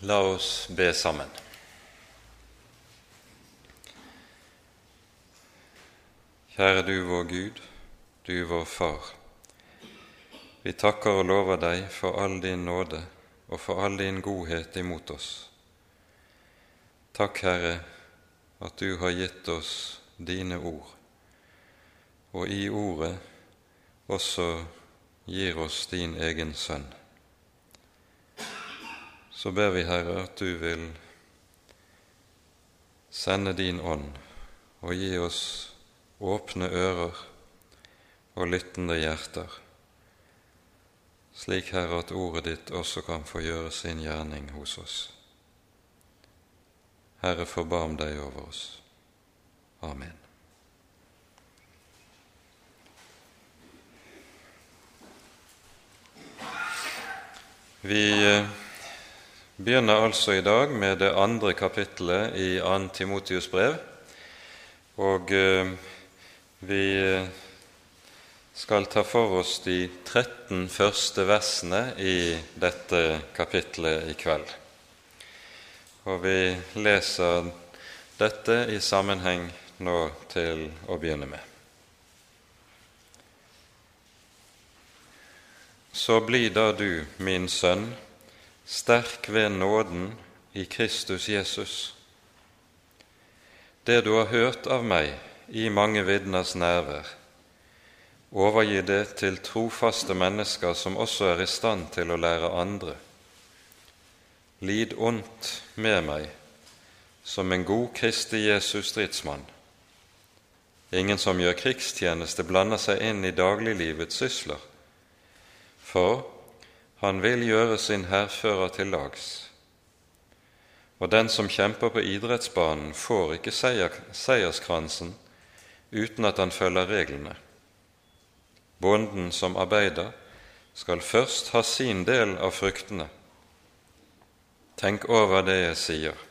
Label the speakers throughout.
Speaker 1: La oss be sammen. Kjære du vår Gud, du vår Far. Vi takker og lover deg for all din nåde og for all din godhet imot oss. Takk, Herre, at du har gitt oss dine ord, og i ordet også gir oss din egen sønn så ber vi, Herre, at du vil sende din ånd og gi oss åpne ører og lyttende hjerter, slik, Herre, at ordet ditt også kan få gjøre sin gjerning hos oss. Herre, forbarm deg over oss. Amen. Vi eh, begynner altså i dag med det andre kapittelet i 2. Timotius brev. Og eh, vi eh, skal ta for oss de 13 første versene i dette kapittelet i kveld. Og vi leser dette i sammenheng nå til å begynne med. Så bli da du, min sønn, sterk ved nåden i Kristus Jesus. Det du har hørt av meg i mange vitners nærvær, overgi det til trofaste mennesker som også er i stand til å lære andre. Lid ondt med meg som en god Kristi Jesus stridsmann. Ingen som gjør krigstjeneste, blander seg inn i dagliglivets sysler, for han vil gjøre sin hærfører til lags. Og den som kjemper på idrettsbanen, får ikke seier, seierskransen uten at han følger reglene. Bonden som arbeider, skal først ha sin del av fruktene. Tenk over det jeg sier,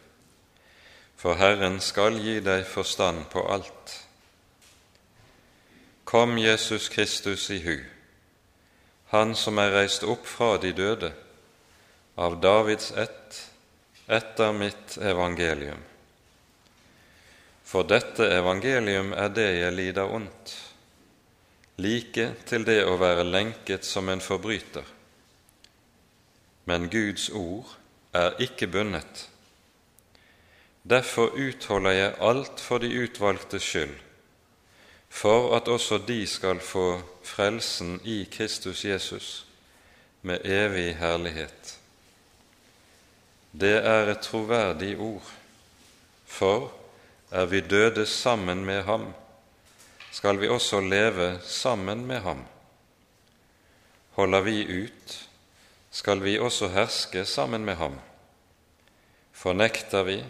Speaker 1: for Herren skal gi deg forstand på alt. Kom Jesus Kristus i hu han som er reist opp fra de døde, av Davids ett, etter mitt evangelium. For dette evangelium er det jeg lider ondt, like til det å være lenket som en forbryter. Men Guds ord er ikke bundet. Derfor utholder jeg alt for de utvalgtes skyld, for at også de skal få frelsen i Kristus Jesus med evig herlighet. Det er et troverdig ord, for er vi døde sammen med ham, skal vi også leve sammen med ham. Holder vi ut, skal vi også herske sammen med ham. Fornekter vi,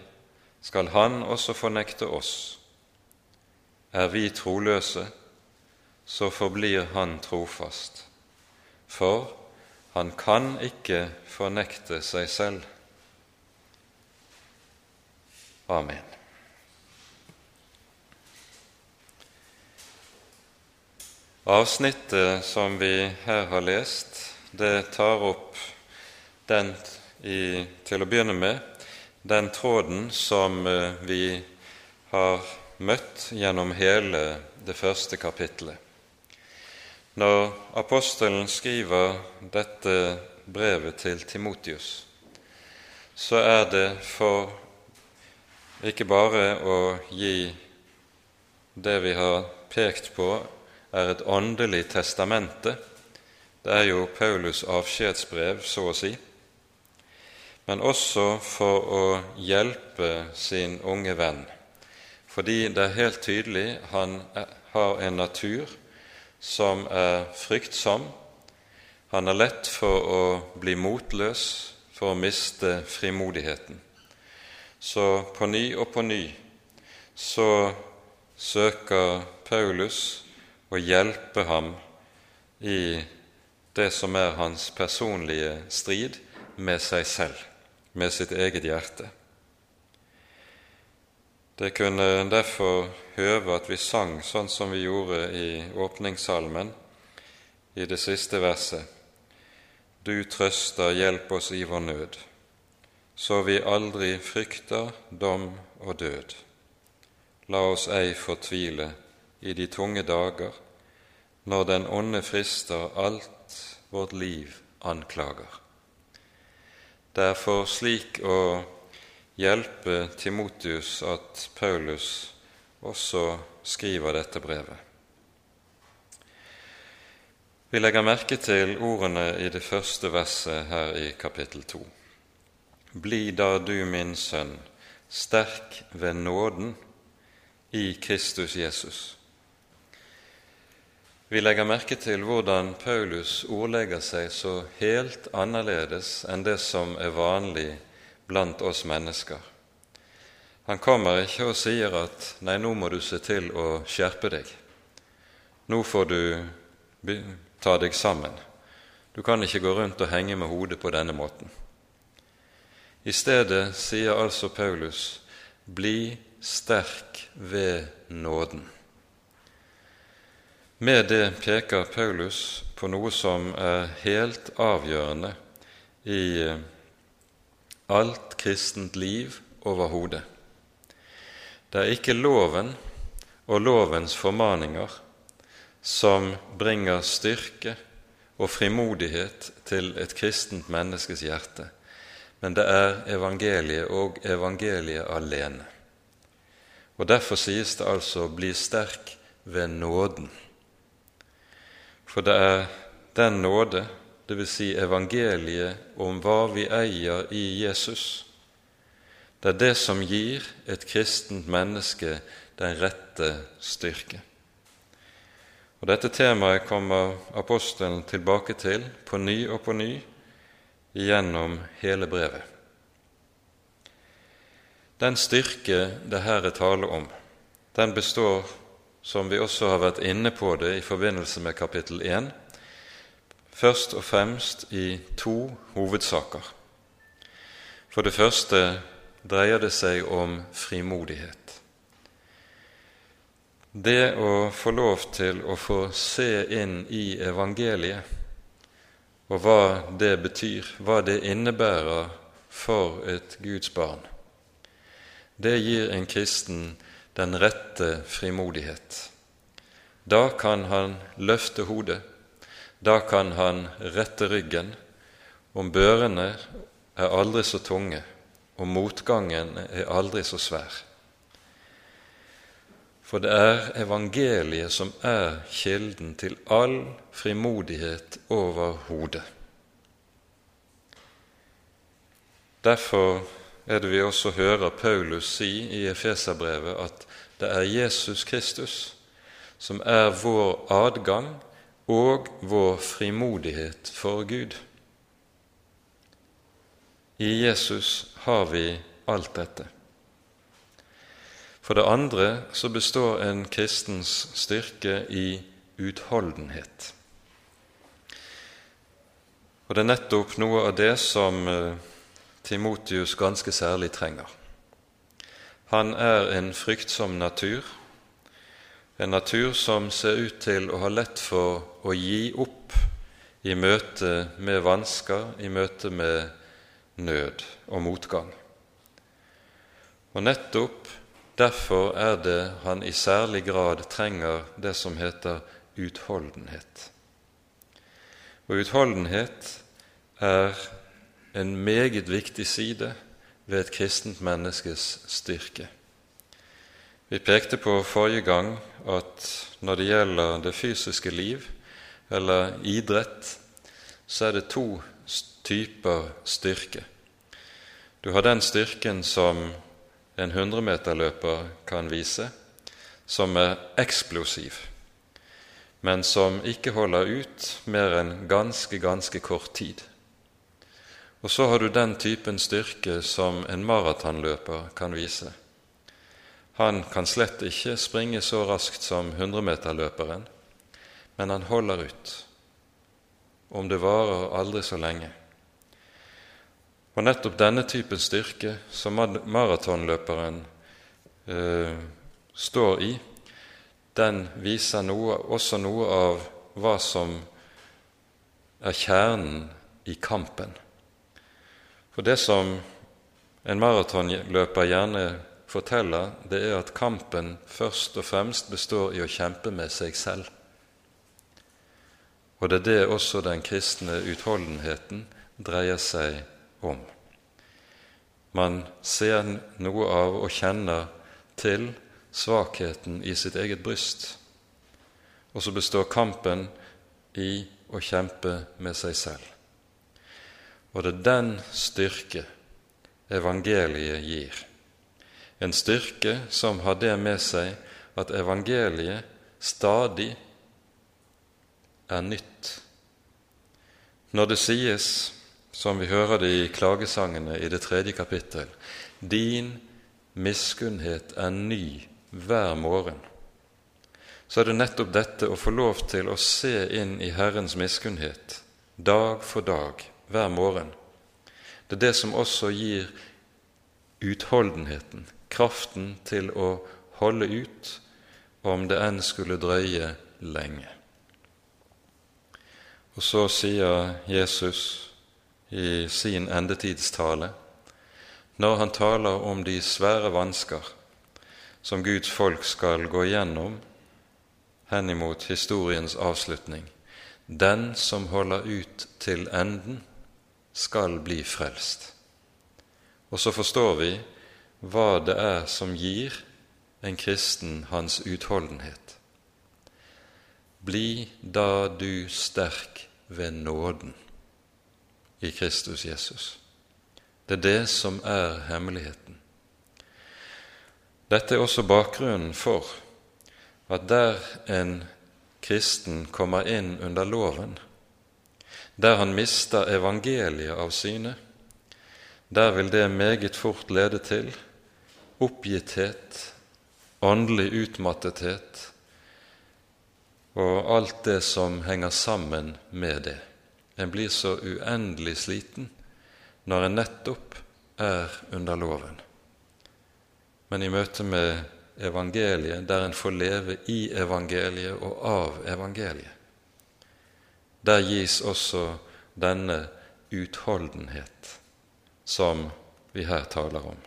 Speaker 1: skal han også fornekte oss. Er vi troløse, så forblir han trofast, for han kan ikke fornekte seg selv. Amen. Avsnittet som vi her har lest, det tar opp den i, til å begynne med den tråden som eh, vi har møtt gjennom hele det første kapittelet. Når apostelen skriver dette brevet til Timotius, så er det for ikke bare å gi det vi har pekt på, er et åndelig testamente. Det er jo Paulus' avskjedsbrev, så å si. Men også for å hjelpe sin unge venn fordi det er helt tydelig han har en natur som er fryktsom. Han er lett for å bli motløs, for å miste frimodigheten. Så på ny og på ny så søker Paulus å hjelpe ham i det som er hans personlige strid med seg selv, med sitt eget hjerte. Det kunne derfor høve at vi sang sånn som vi gjorde i åpningssalmen i det siste verset. Du trøster, hjelp oss i vår nød. så vi aldri frykter dom og død. La oss ei fortvile i de tunge dager, når den onde frister alt vårt liv anklager. Det er for slik å hjelpe Timotius at Paulus også skriver dette brevet. Vi legger merke til ordene i det første verset her i kapittel 2. Bli da du, min sønn, sterk ved nåden i Kristus Jesus. Vi legger merke til hvordan Paulus ordlegger seg så helt annerledes enn det som er vanlig blant oss mennesker. Han kommer ikke og sier at 'nei, nå må du se til å skjerpe deg'. Nå får du ta deg sammen. Du kan ikke gå rundt og henge med hodet på denne måten. I stedet sier altså Paulus, bli sterk ved nåden. Med det peker Paulus på noe som er helt avgjørende i eh, alt kristent liv overhodet. Det er ikke loven og lovens formaninger som bringer styrke og frimodighet til et kristent menneskes hjerte, men det er evangeliet og evangeliet alene. Og Derfor sies det altså 'bli sterk ved nåden'. For det er den nåde, dvs. Si evangeliet om hva vi eier i Jesus, det er det som gir et kristent menneske den rette styrke. Og Dette temaet kommer apostelen tilbake til på ny og på ny gjennom hele brevet. Den styrke det her er tale om, den består, som vi også har vært inne på det i forbindelse med kapittel 1, først og fremst i to hovedsaker. For det første dreier det seg om frimodighet. Det å få lov til å få se inn i evangeliet og hva det betyr, hva det innebærer for et Guds barn, det gir en kristen den rette frimodighet. Da kan han løfte hodet, da kan han rette ryggen, om børene er aldri så tunge, og motgangen er aldri så svær. For det er evangeliet som er kilden til all frimodighet over hodet. Derfor er det vi også hører Paulus si i Efeserbrevet at det er Jesus Kristus som er vår adgang og vår frimodighet for Gud. I Jesus har vi alt dette. For det andre så består en kristens styrke i utholdenhet. Og det er nettopp noe av det som eh, Timotius ganske særlig trenger. Han er en fryktsom natur, en natur som ser ut til å ha lett for å gi opp i møte med vansker, i møte med nød og motgang. Og nettopp Derfor er det han i særlig grad trenger det som heter utholdenhet. Og utholdenhet er en meget viktig side ved et kristent menneskes styrke. Vi pekte på forrige gang at når det gjelder det fysiske liv, eller idrett, så er det to typer styrke. Du har den styrken som en hundremeterløper kan vise, som er eksplosiv, men som ikke holder ut mer enn ganske, ganske kort tid. Og så har du den typen styrke som en maratonløper kan vise. Han kan slett ikke springe så raskt som 100-meterløperen, men han holder ut, om det varer aldri så lenge. Og nettopp denne typen styrke som maratonløperen eh, står i, den viser noe, også noe av hva som er kjernen i kampen. For det som en maratonløper gjerne forteller, det er at kampen først og fremst består i å kjempe med seg selv. Og det er det også den kristne utholdenheten dreier seg om. Man ser noe av og kjenner til svakheten i sitt eget bryst, og så består kampen i å kjempe med seg selv. Og det er den styrke evangeliet gir. En styrke som har det med seg at evangeliet stadig er nytt. Når det sies, som vi hører det i klagesangene i det tredje kapittel, din miskunnhet er ny hver morgen, så er det nettopp dette å få lov til å se inn i Herrens miskunnhet dag for dag, hver morgen. Det er det som også gir utholdenheten, kraften til å holde ut, om det enn skulle drøye lenge. Og så sier Jesus i sin endetidstale, når han taler om de svære vansker som Guds folk skal gå gjennom henimot historiens avslutning Den som holder ut til enden, skal bli frelst. Og så forstår vi hva det er som gir en kristen hans utholdenhet. Bli da du sterk ved nåden i Kristus Jesus. Det er det som er hemmeligheten. Dette er også bakgrunnen for at der en kristen kommer inn under loven, der han mister evangeliet av syne, der vil det meget fort lede til oppgitthet, åndelig utmattethet og alt det som henger sammen med det. En blir så uendelig sliten når en nettopp er under loven. Men i møte med evangeliet, der en får leve i evangeliet og av evangeliet, der gis også denne utholdenhet som vi her taler om.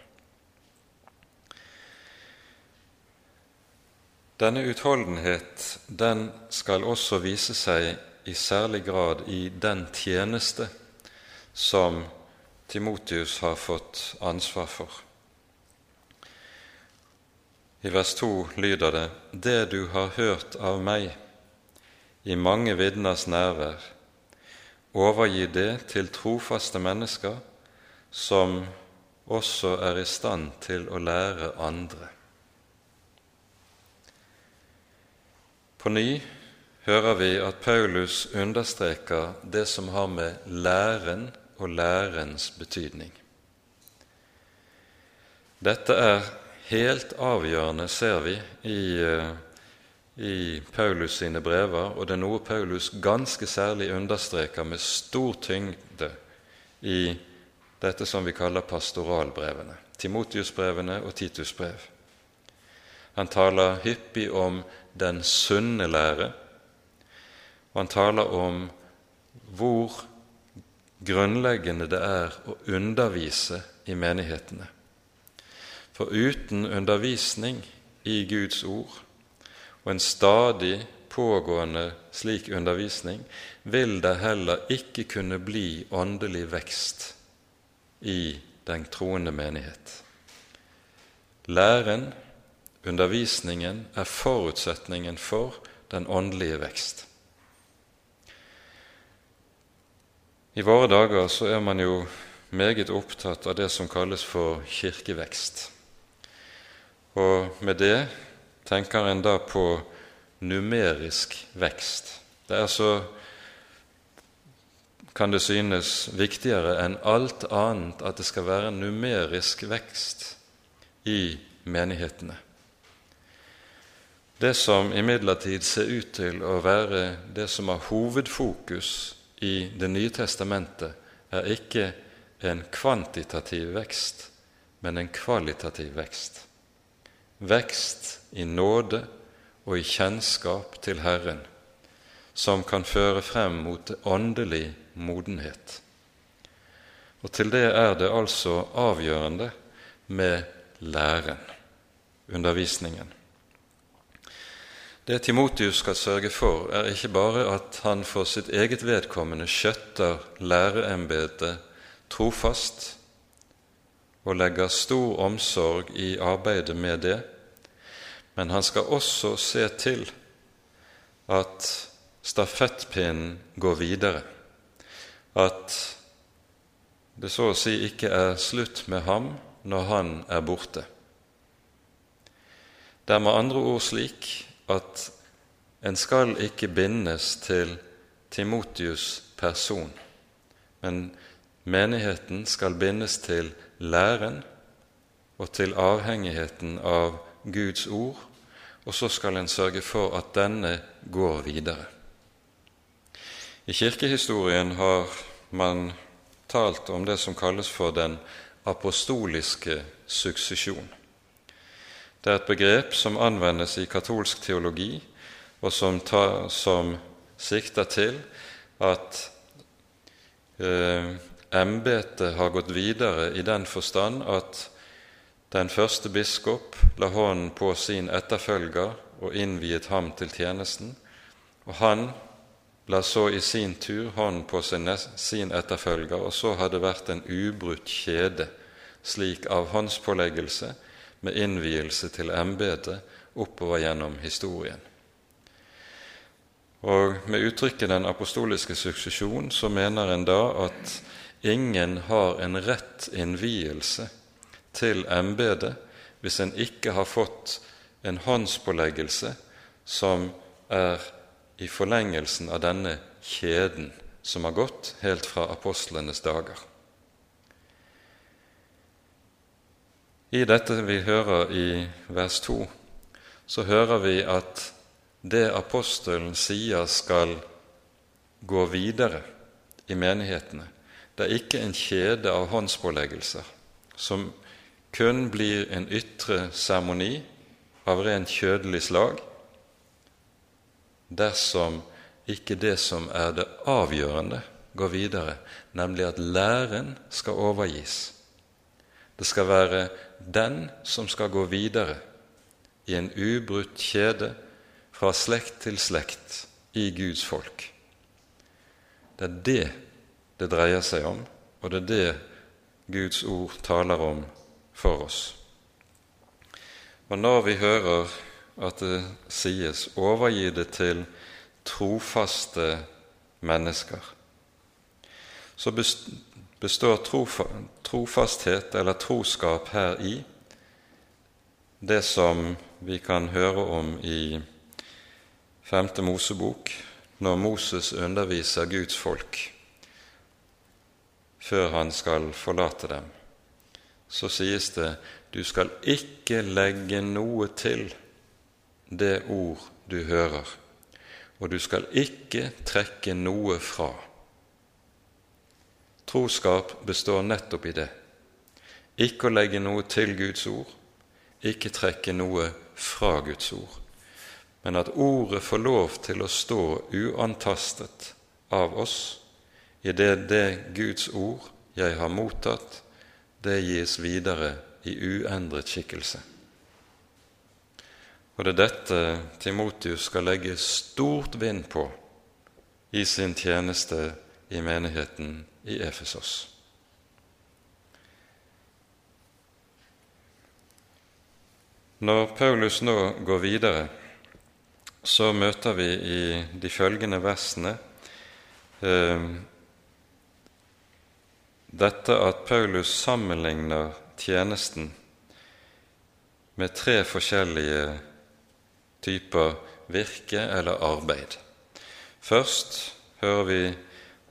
Speaker 1: Denne utholdenhet den skal også vise seg i særlig grad i den tjeneste som Timotius har fått ansvar for. I vers 2 lyder det:" Det du har hørt av meg i mange vitners nærvær, overgi det til trofaste mennesker som også er i stand til å lære andre. På ny hører vi at Paulus understreker det som har med læren og lærens betydning. Dette er helt avgjørende, ser vi, i, eh, i Paulus sine brever, og det er noe Paulus ganske særlig understreker med stor tyngde i dette som vi kaller pastoralbrevene, Timotiusbrevene og Titusbrev. Han taler hyppig om den sunne lære. Og han taler om hvor grunnleggende det er å undervise i menighetene. For uten undervisning i Guds ord og en stadig pågående slik undervisning vil det heller ikke kunne bli åndelig vekst i den troende menighet. Læren Undervisningen er forutsetningen for den åndelige vekst. I våre dager så er man jo meget opptatt av det som kalles for kirkevekst. Og med det tenker en da på numerisk vekst. Det er så, kan det synes, viktigere enn alt annet at det skal være numerisk vekst i menighetene. Det som imidlertid ser ut til å være det som har hovedfokus i Det nye testamentet, er ikke en kvantitativ vekst, men en kvalitativ vekst. Vekst i nåde og i kjennskap til Herren, som kan føre frem mot åndelig modenhet. Og til det er det altså avgjørende med læren, undervisningen. Det Timotius skal sørge for, er ikke bare at han for sitt eget vedkommende skjøtter læreembetet trofast og legger stor omsorg i arbeidet med det, men han skal også se til at stafettpinnen går videre, at det så å si ikke er slutt med ham når han er borte. Det er med andre ord slik at en skal ikke bindes til Timotius' person, men menigheten skal bindes til læren og til avhengigheten av Guds ord, og så skal en sørge for at denne går videre. I kirkehistorien har man talt om det som kalles for den apostoliske suksesjon. Det er et begrep som anvendes i katolsk teologi, og som, ta, som sikter til at eh, embetet har gått videre i den forstand at den første biskop la hånden på sin etterfølger og innviet ham til tjenesten, og han la så i sin tur hånden på sin, sin etterfølger, og så har det vært en ubrutt kjede, slik av håndspåleggelse med innvielse til embetet oppover gjennom historien. Og Med uttrykket 'den apostoliske suksesjon' så mener en da at ingen har en rett innvielse til embetet hvis en ikke har fått en håndspåleggelse som er i forlengelsen av denne kjeden som har gått helt fra apostlenes dager. I dette vi hører i vers 2, så hører vi at det apostelen sier skal gå videre i menighetene, det er ikke en kjede av håndspåleggelser som kun blir en ytre seremoni av rent kjødelig slag, dersom ikke det som er det avgjørende, går videre, nemlig at læren skal overgis. Det skal være den som skal gå videre i en ubrutt kjede fra slekt til slekt i Guds folk. Det er det det dreier seg om, og det er det Guds ord taler om for oss. Og når vi hører at det sies 'overgi det til trofaste mennesker', så består trofasthet eller troskap her i det som vi kan høre om i Femte Mosebok, når Moses underviser Guds folk før han skal forlate dem. Så sies det du skal ikke legge noe til det ord du hører, og du skal ikke trekke noe fra. Troskap består nettopp i det. Ikke å legge noe til Guds ord, ikke trekke noe fra Guds ord, men at ordet får lov til å stå uantastet av oss i det det Guds ord jeg har mottatt, det gis videre i uendret skikkelse. Og det er dette Timotius skal legge stort vind på i sin tjeneste i menigheten i Efesos. Når Paulus nå går videre, så møter vi i de følgende versene eh, dette at Paulus sammenligner tjenesten med tre forskjellige typer virke eller arbeid. Først hører vi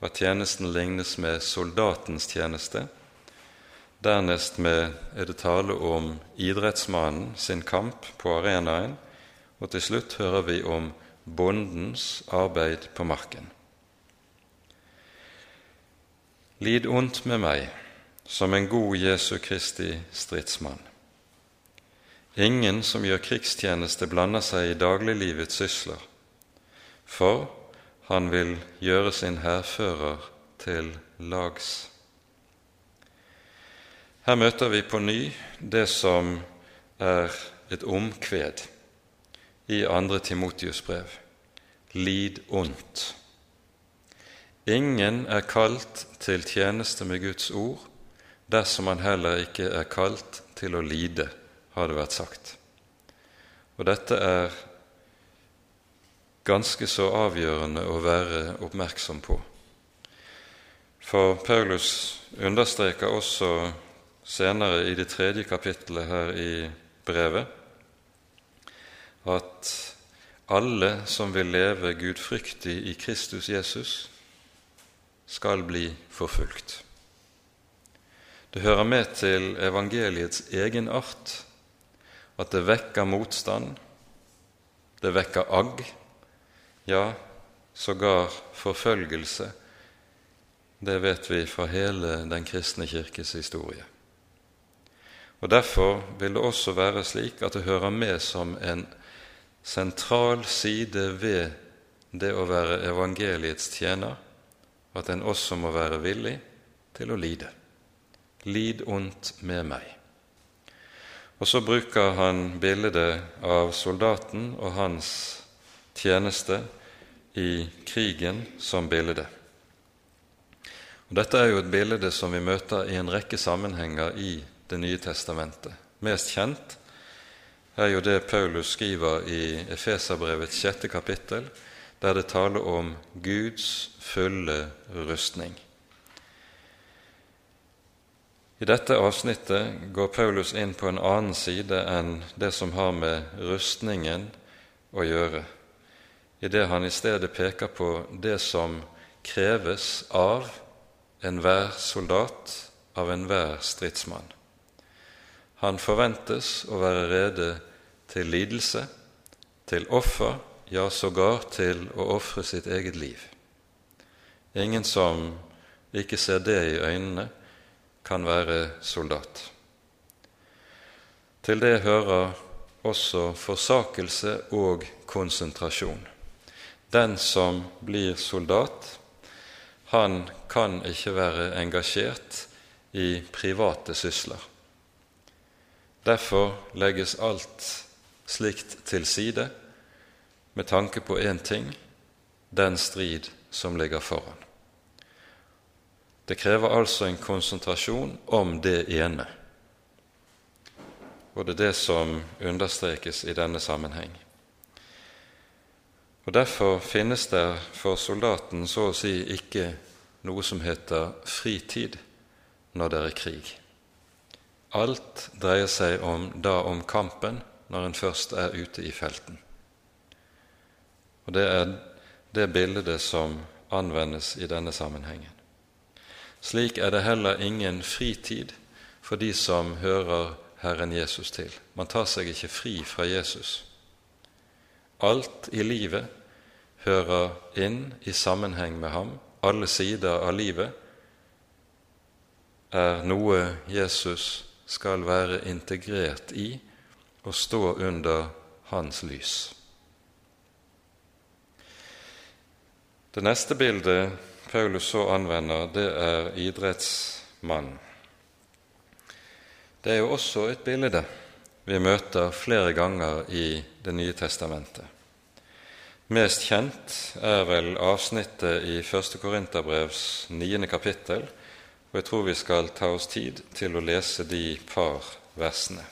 Speaker 1: at tjenesten lignes med soldatens tjeneste. Dernest med er det tale om idrettsmannen sin kamp på arenaen. Og til slutt hører vi om bondens arbeid på marken. Lid ondt med meg som en god Jesu Kristi stridsmann. Ingen som gjør krigstjeneste, blander seg i dagliglivets sysler, for han vil gjøre sin hærfører til lags. Her møter vi på ny det som er et omkved i 2. Timotius brev. Lid ondt. Ingen er kalt til tjeneste med Guds ord dersom han heller ikke er kalt til å lide, har det vært sagt. Og dette er ganske så avgjørende å være oppmerksom på. For Paulus understreker også senere i det tredje kapittelet her i brevet at alle som vil leve gudfryktig i Kristus Jesus, skal bli forfulgt. Det hører med til evangeliets egen art at det vekker motstand, det vekker agg, ja, sågar forfølgelse. Det vet vi fra hele den kristne kirkes historie. Og Derfor vil det også være slik at det hører med som en sentral side ved det å være evangeliets tjener at en også må være villig til å lide. Lid ondt med meg. Og så bruker han bildet av soldaten og hans tjeneste i krigen som bilde. Og Dette er jo et bilde som vi møter i en rekke sammenhenger i Det nye testamentet. Mest kjent er jo det Paulus skriver i Efeserbrevets sjette kapittel, der det taler om Guds fulle rustning. I dette avsnittet går Paulus inn på en annen side enn det som har med rustningen å gjøre, i det han i stedet peker på det som kreves av enhver soldat, av enhver stridsmann. Han forventes å være rede til lidelse, til offer ja, sågar til å ofre sitt eget liv. Ingen som ikke ser det i øynene, kan være soldat. Til det hører også forsakelse og konsentrasjon. Den som blir soldat, han kan ikke være engasjert i private sysler. Derfor legges alt slikt til side med tanke på én ting den strid som ligger foran. Det krever altså en konsentrasjon om det ene, og det er det som understrekes i denne sammenheng. Og Derfor finnes det for soldaten så å si ikke noe som heter fritid når det er krig. Alt dreier seg om, da om kampen når en først er ute i felten. Og Det er det bildet som anvendes i denne sammenhengen. Slik er det heller ingen fritid for de som hører Herren Jesus til. Man tar seg ikke fri fra Jesus. Alt i livet hører inn i sammenheng med ham. Alle sider av livet er noe Jesus skal være integrert i og stå under hans lys. Det neste bildet Paulus så anvender, det er idrettsmannen. Det er jo også et bilde vi møter flere ganger i Det nye testamentet. Mest kjent er vel avsnittet i 1. Korinterbrevs 9. kapittel, og jeg tror vi skal ta oss tid til å lese de par versene.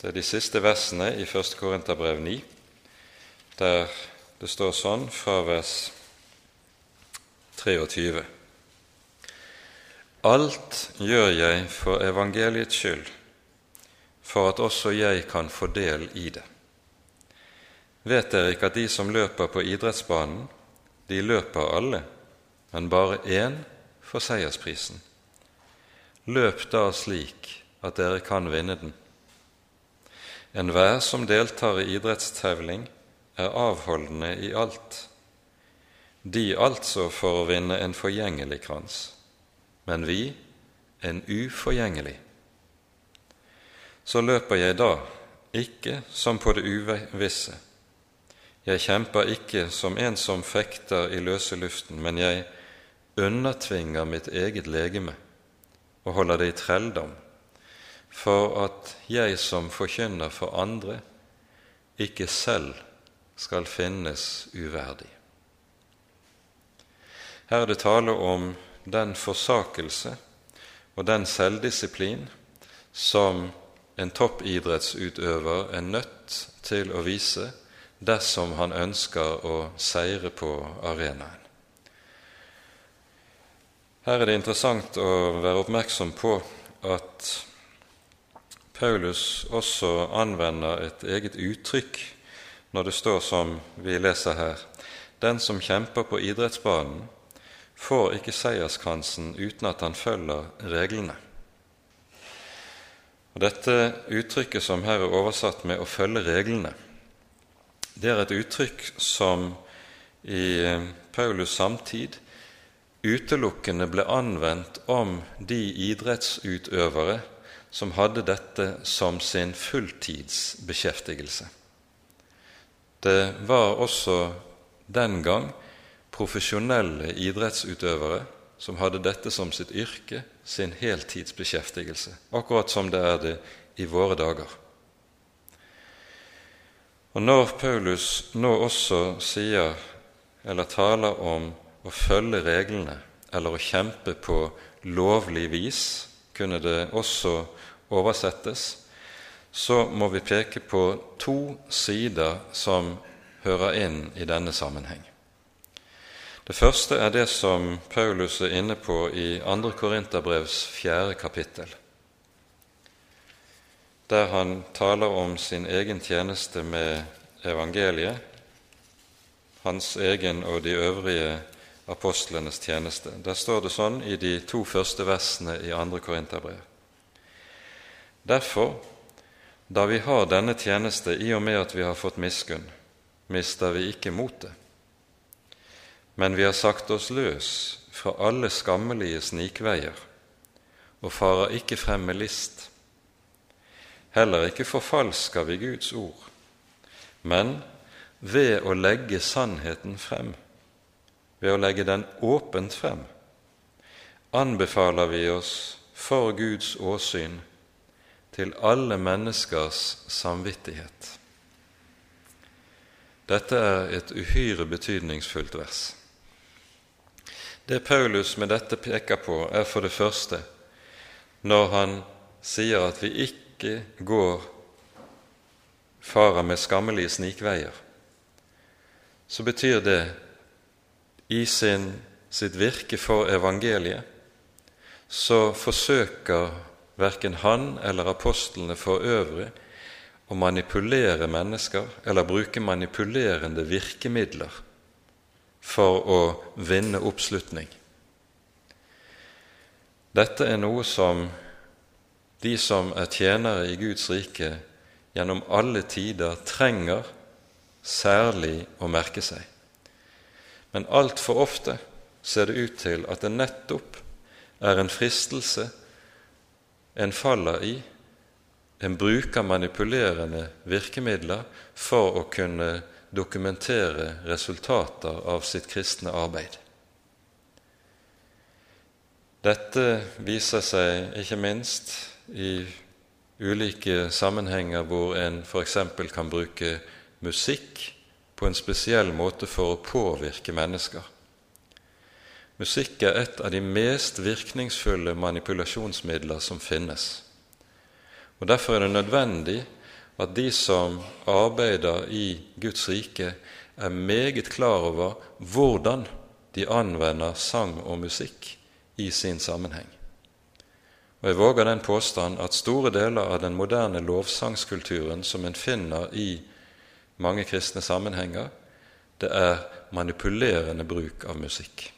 Speaker 1: Det er de siste versene i 1. Korinterbrev 9, der det står sånn fra vers 23. Alt gjør jeg for evangeliets skyld, for at også jeg kan få del i det. Vet dere ikke at de som løper på idrettsbanen, de løper alle, men bare én får seiersprisen? Løp da slik at dere kan vinne den. Enhver som deltar i idrettstevling, er avholdende i alt de altså for å vinne en forgjengelig krans, men vi en uforgjengelig. Så løper jeg da, ikke som på det uvisse. Jeg kjemper ikke som en som fekter i løse luften, men jeg undertvinger mitt eget legeme og holder det i trelldom for at jeg som forkynner for andre, ikke selv skal finnes uverdig. Her er det tale om den forsakelse og den selvdisiplin som en toppidrettsutøver er nødt til å vise dersom han ønsker å seire på arenaen. Her er det interessant å være oppmerksom på at Paulus også anvender et eget uttrykk når det står som vi leser her Den som kjemper på idrettsbanen, får ikke seierskransen uten at han følger reglene. Og Dette uttrykket som her er oversatt med 'å følge reglene', det er et uttrykk som i eh, Paulus samtid utelukkende ble anvendt om de idrettsutøvere som hadde dette som sin fulltidsbeskjeftigelse. Det var også den gang profesjonelle idrettsutøvere som hadde dette som sitt yrke, sin heltidsbeskjeftigelse, akkurat som det er det i våre dager. Og Når Paulus nå også sier eller taler om å følge reglene eller å kjempe på lovlig vis, kunne det også oversettes, så må vi peke på to sider som hører inn i denne sammenheng. Det første er det som Paulus er inne på i 2. Korinterbrevs fjerde kapittel, der han taler om sin egen tjeneste med evangeliet, hans egen og de øvrige apostlenes tjeneste. Der står det sånn i de to første versene i 2. Korinterbrev. Derfor, da vi har denne tjeneste i og med at vi har fått miskunn, mister vi ikke motet. Men vi har sagt oss løs fra alle skammelige snikveier og farer ikke frem med list. Heller ikke forfalsker vi Guds ord, men ved å legge sannheten frem, ved å legge den åpent frem, anbefaler vi oss for Guds åsyn til alle menneskers samvittighet. Dette er et uhyre betydningsfullt vers. Det Paulus med dette peker på, er for det første når han sier at vi ikke går farer med skammelige snikveier, så betyr det i sin, sitt virke for evangeliet så forsøker verken han eller apostlene for øvrig å manipulere mennesker eller bruke manipulerende virkemidler for å vinne oppslutning. Dette er noe som de som er tjenere i Guds rike, gjennom alle tider trenger særlig å merke seg. Men altfor ofte ser det ut til at det nettopp er en fristelse en faller i en bruker manipulerende virkemidler for å kunne dokumentere resultater av sitt kristne arbeid. Dette viser seg ikke minst i ulike sammenhenger hvor en f.eks. kan bruke musikk på en spesiell måte for å påvirke mennesker. Musikk er et av de mest virkningsfulle manipulasjonsmidler som finnes. Og Derfor er det nødvendig at de som arbeider i Guds rike, er meget klar over hvordan de anvender sang og musikk i sin sammenheng. Og Jeg våger den påstand at store deler av den moderne lovsangskulturen som en finner i mange kristne sammenhenger, det er manipulerende bruk av musikk.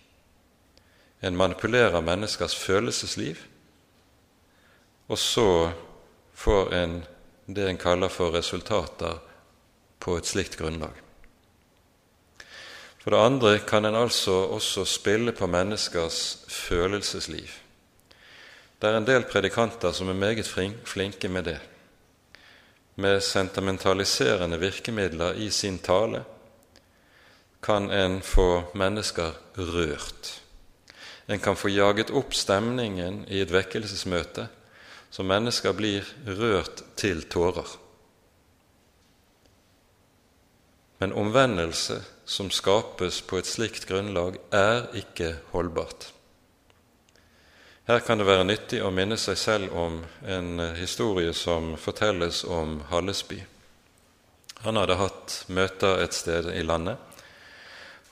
Speaker 1: En manipulerer menneskers følelsesliv, og så får en det en kaller for resultater på et slikt grunnlag. For det andre kan en altså også spille på menneskers følelsesliv. Det er en del predikanter som er meget flinke med det. Med sentimentaliserende virkemidler i sin tale kan en få mennesker rørt. En kan få jaget opp stemningen i et vekkelsesmøte så mennesker blir rørt til tårer. Men omvendelse som skapes på et slikt grunnlag, er ikke holdbart. Her kan det være nyttig å minne seg selv om en historie som fortelles om Hallesby. Han hadde hatt møter et sted i landet,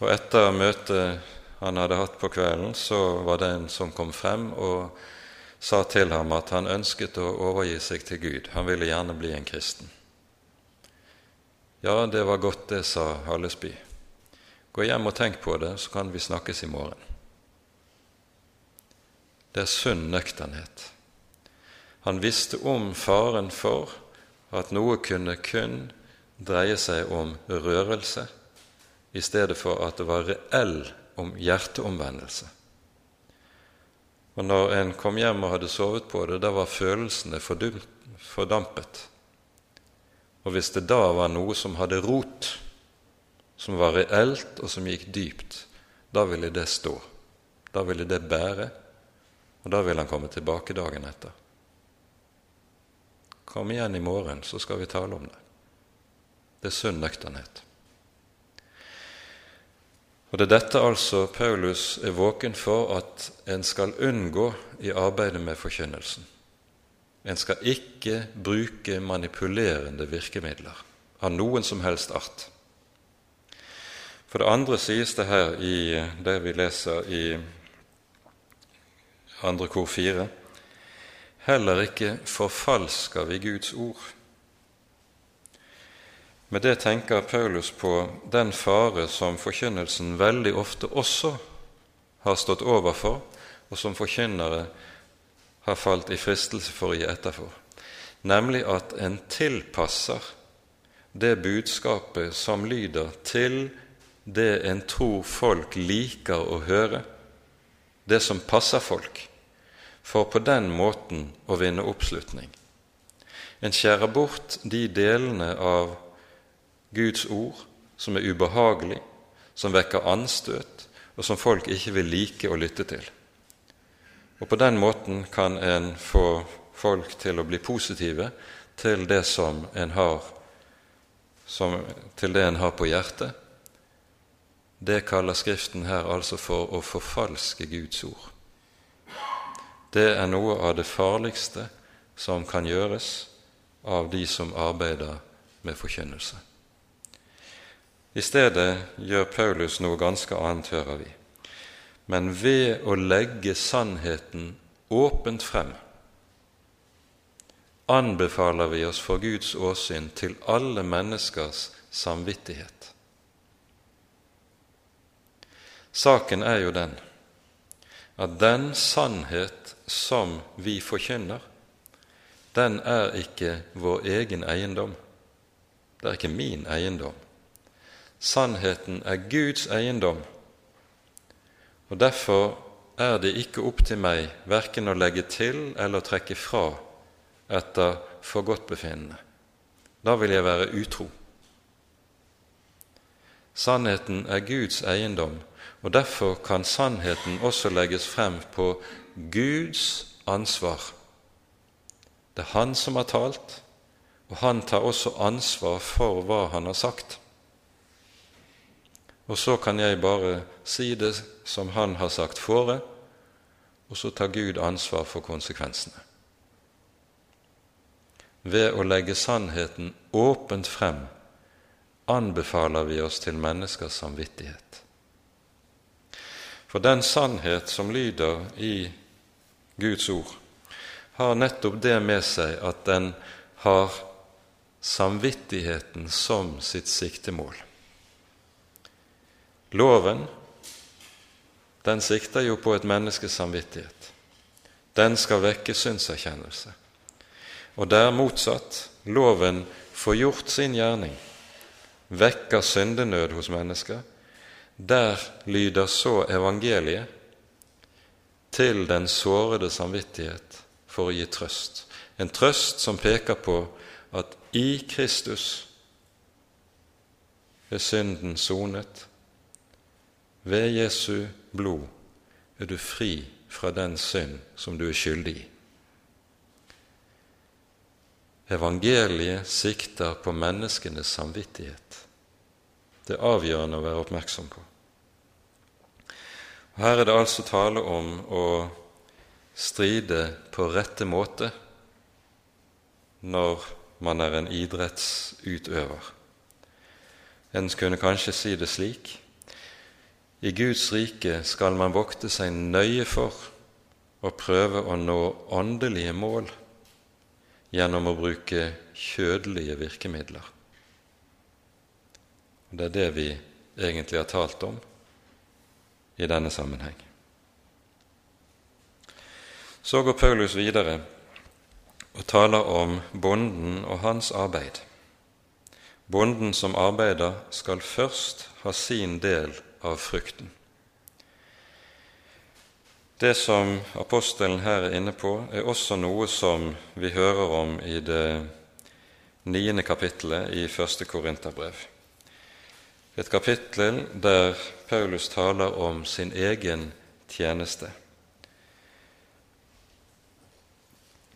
Speaker 1: og etter møtet han hadde hatt på kvelden, så var det en som kom frem og sa til ham at han ønsket å overgi seg til Gud. Han ville gjerne bli en kristen. Ja, det var godt, det, sa Hallesby. Gå hjem og tenk på det, så kan vi snakkes i morgen. Det er sunn nøkternhet. Han visste om faren for at noe kunne kun dreie seg om rørelse, i stedet for at det var reell om hjerteomvendelse. Og når en kom hjem og hadde sovet på det, da var følelsene fordampet. Og hvis det da var noe som hadde rot, som var reelt og som gikk dypt, da ville det stå. Da ville det bære, og da ville han komme tilbake dagen etter. Kom igjen i morgen, så skal vi tale om det. Det er sunn nøkternhet. Og Det er dette altså Paulus er våken for at en skal unngå i arbeidet med forkynnelsen. En skal ikke bruke manipulerende virkemidler av noen som helst art. For det andre sies det her i det vi leser i andre kor fire heller ikke forfalsker vi Guds ord. Med det tenker Paulus på den fare som forkynnelsen veldig ofte også har stått overfor, og som forkynnere har falt i fristelse for å gi etterfor, nemlig at en tilpasser det budskapet som lyder, til det en tror folk liker å høre, det som passer folk, for på den måten å vinne oppslutning. En skjærer bort de delene av Guds ord som er ubehagelig, som vekker anstøt, og som folk ikke vil like å lytte til. Og På den måten kan en få folk til å bli positive til det som en har, som, til det en har på hjertet. Det kaller Skriften her altså for å forfalske Guds ord. Det er noe av det farligste som kan gjøres av de som arbeider med forkynnelse. I stedet gjør Paulus noe ganske annet, hører vi. Men ved å legge sannheten åpent frem anbefaler vi oss for Guds åsyn til alle menneskers samvittighet. Saken er jo den at den sannhet som vi forkynner, den er ikke vår egen eiendom. Det er ikke min eiendom. Sannheten er Guds eiendom, og derfor er det ikke opp til meg verken å legge til eller trekke fra etter forgodtbefinnende. Da vil jeg være utro. Sannheten er Guds eiendom, og derfor kan sannheten også legges frem på Guds ansvar. Det er Han som har talt, og han tar også ansvar for hva han har sagt. Og så kan jeg bare si det som han har sagt fore, og så tar Gud ansvar for konsekvensene. Ved å legge sannheten åpent frem anbefaler vi oss til menneskers samvittighet. For den sannhet som lyder i Guds ord, har nettopp det med seg at den har samvittigheten som sitt siktemål. Loven den sikter jo på et menneskes samvittighet. Den skal vekke syndserkjennelse. Og der motsatt loven får gjort sin gjerning, vekker syndenød hos mennesker, der lyder så evangeliet til den sårede samvittighet for å gi trøst. En trøst som peker på at i Kristus er synden sonet, ved Jesu blod er du fri fra den synd som du er skyldig i. evangeliet sikter på menneskenes samvittighet. Det er avgjørende å være oppmerksom på. Og Her er det altså tale om å stride på rette måte når man er en idrettsutøver. En kunne kanskje si det slik i Guds rike skal man vokte seg nøye for å prøve å nå åndelige mål gjennom å bruke kjødelige virkemidler. Det er det vi egentlig har talt om i denne sammenheng. Så går Paulus videre og taler om bonden og hans arbeid. Bonden som arbeider, skal først ha sin del av frukten. Det som apostelen her er inne på, er også noe som vi hører om i det niende kapittelet i første Korinterbrev. Et kapittel der Paulus taler om sin egen tjeneste.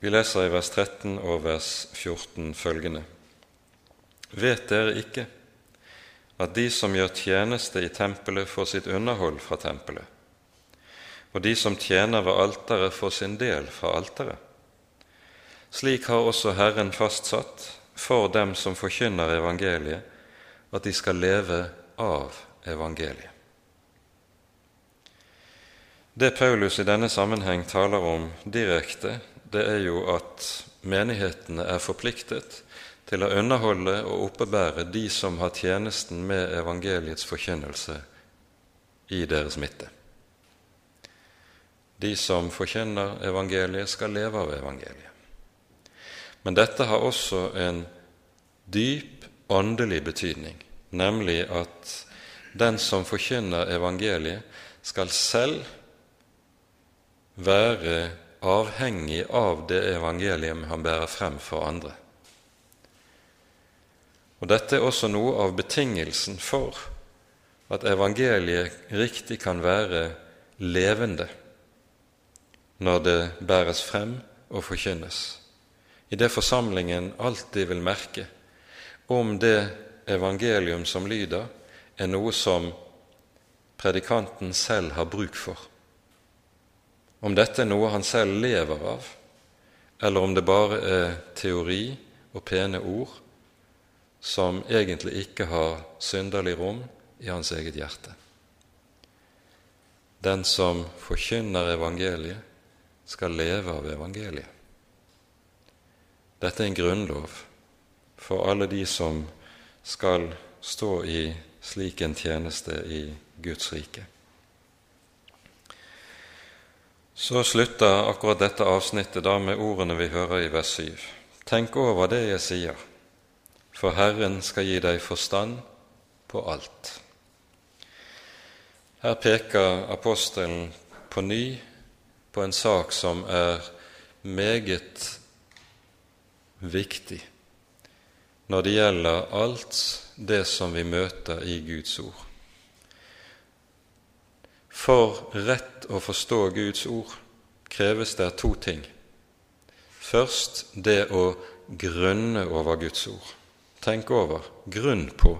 Speaker 1: Vi leser i vers 13 og vers 14 følgende.: Vet dere ikke at de som gjør tjeneste i tempelet, får sitt underhold fra tempelet, og de som tjener ved alteret, får sin del fra alteret? Slik har også Herren fastsatt for dem som forkynner evangeliet, at de skal leve av evangeliet. Det Paulus i denne sammenheng taler om direkte, det er jo at menighetene er forpliktet til å underholde og oppebære de som har tjenesten med evangeliets forkynnelse i deres midte. De som forkynner evangeliet, skal leve av evangeliet. Men dette har også en dyp åndelig betydning, nemlig at den som forkynner evangeliet, skal selv være avhengig av det evangelium han bærer frem for andre. Og Dette er også noe av betingelsen for at evangeliet riktig kan være levende når det bæres frem og forkynnes. I det forsamlingen alltid vil merke om det evangelium som lyder, er noe som predikanten selv har bruk for om dette er noe han selv lever av, eller om det bare er teori og pene ord som egentlig ikke har synderlig rom i hans eget hjerte. Den som forkynner evangeliet, skal leve av evangeliet. Dette er en grunnlov for alle de som skal stå i slik en tjeneste i Guds rike. Så slutter akkurat dette avsnittet da med ordene vi hører i vers 7. Tenk over det jeg sier, for Herren skal gi deg forstand på alt. Her peker apostelen på ny på en sak som er meget viktig når det gjelder alt det som vi møter i Guds ord. For rett å forstå Guds ord kreves det to ting. Først det å grunne over Guds ord. Tenk over, grunn på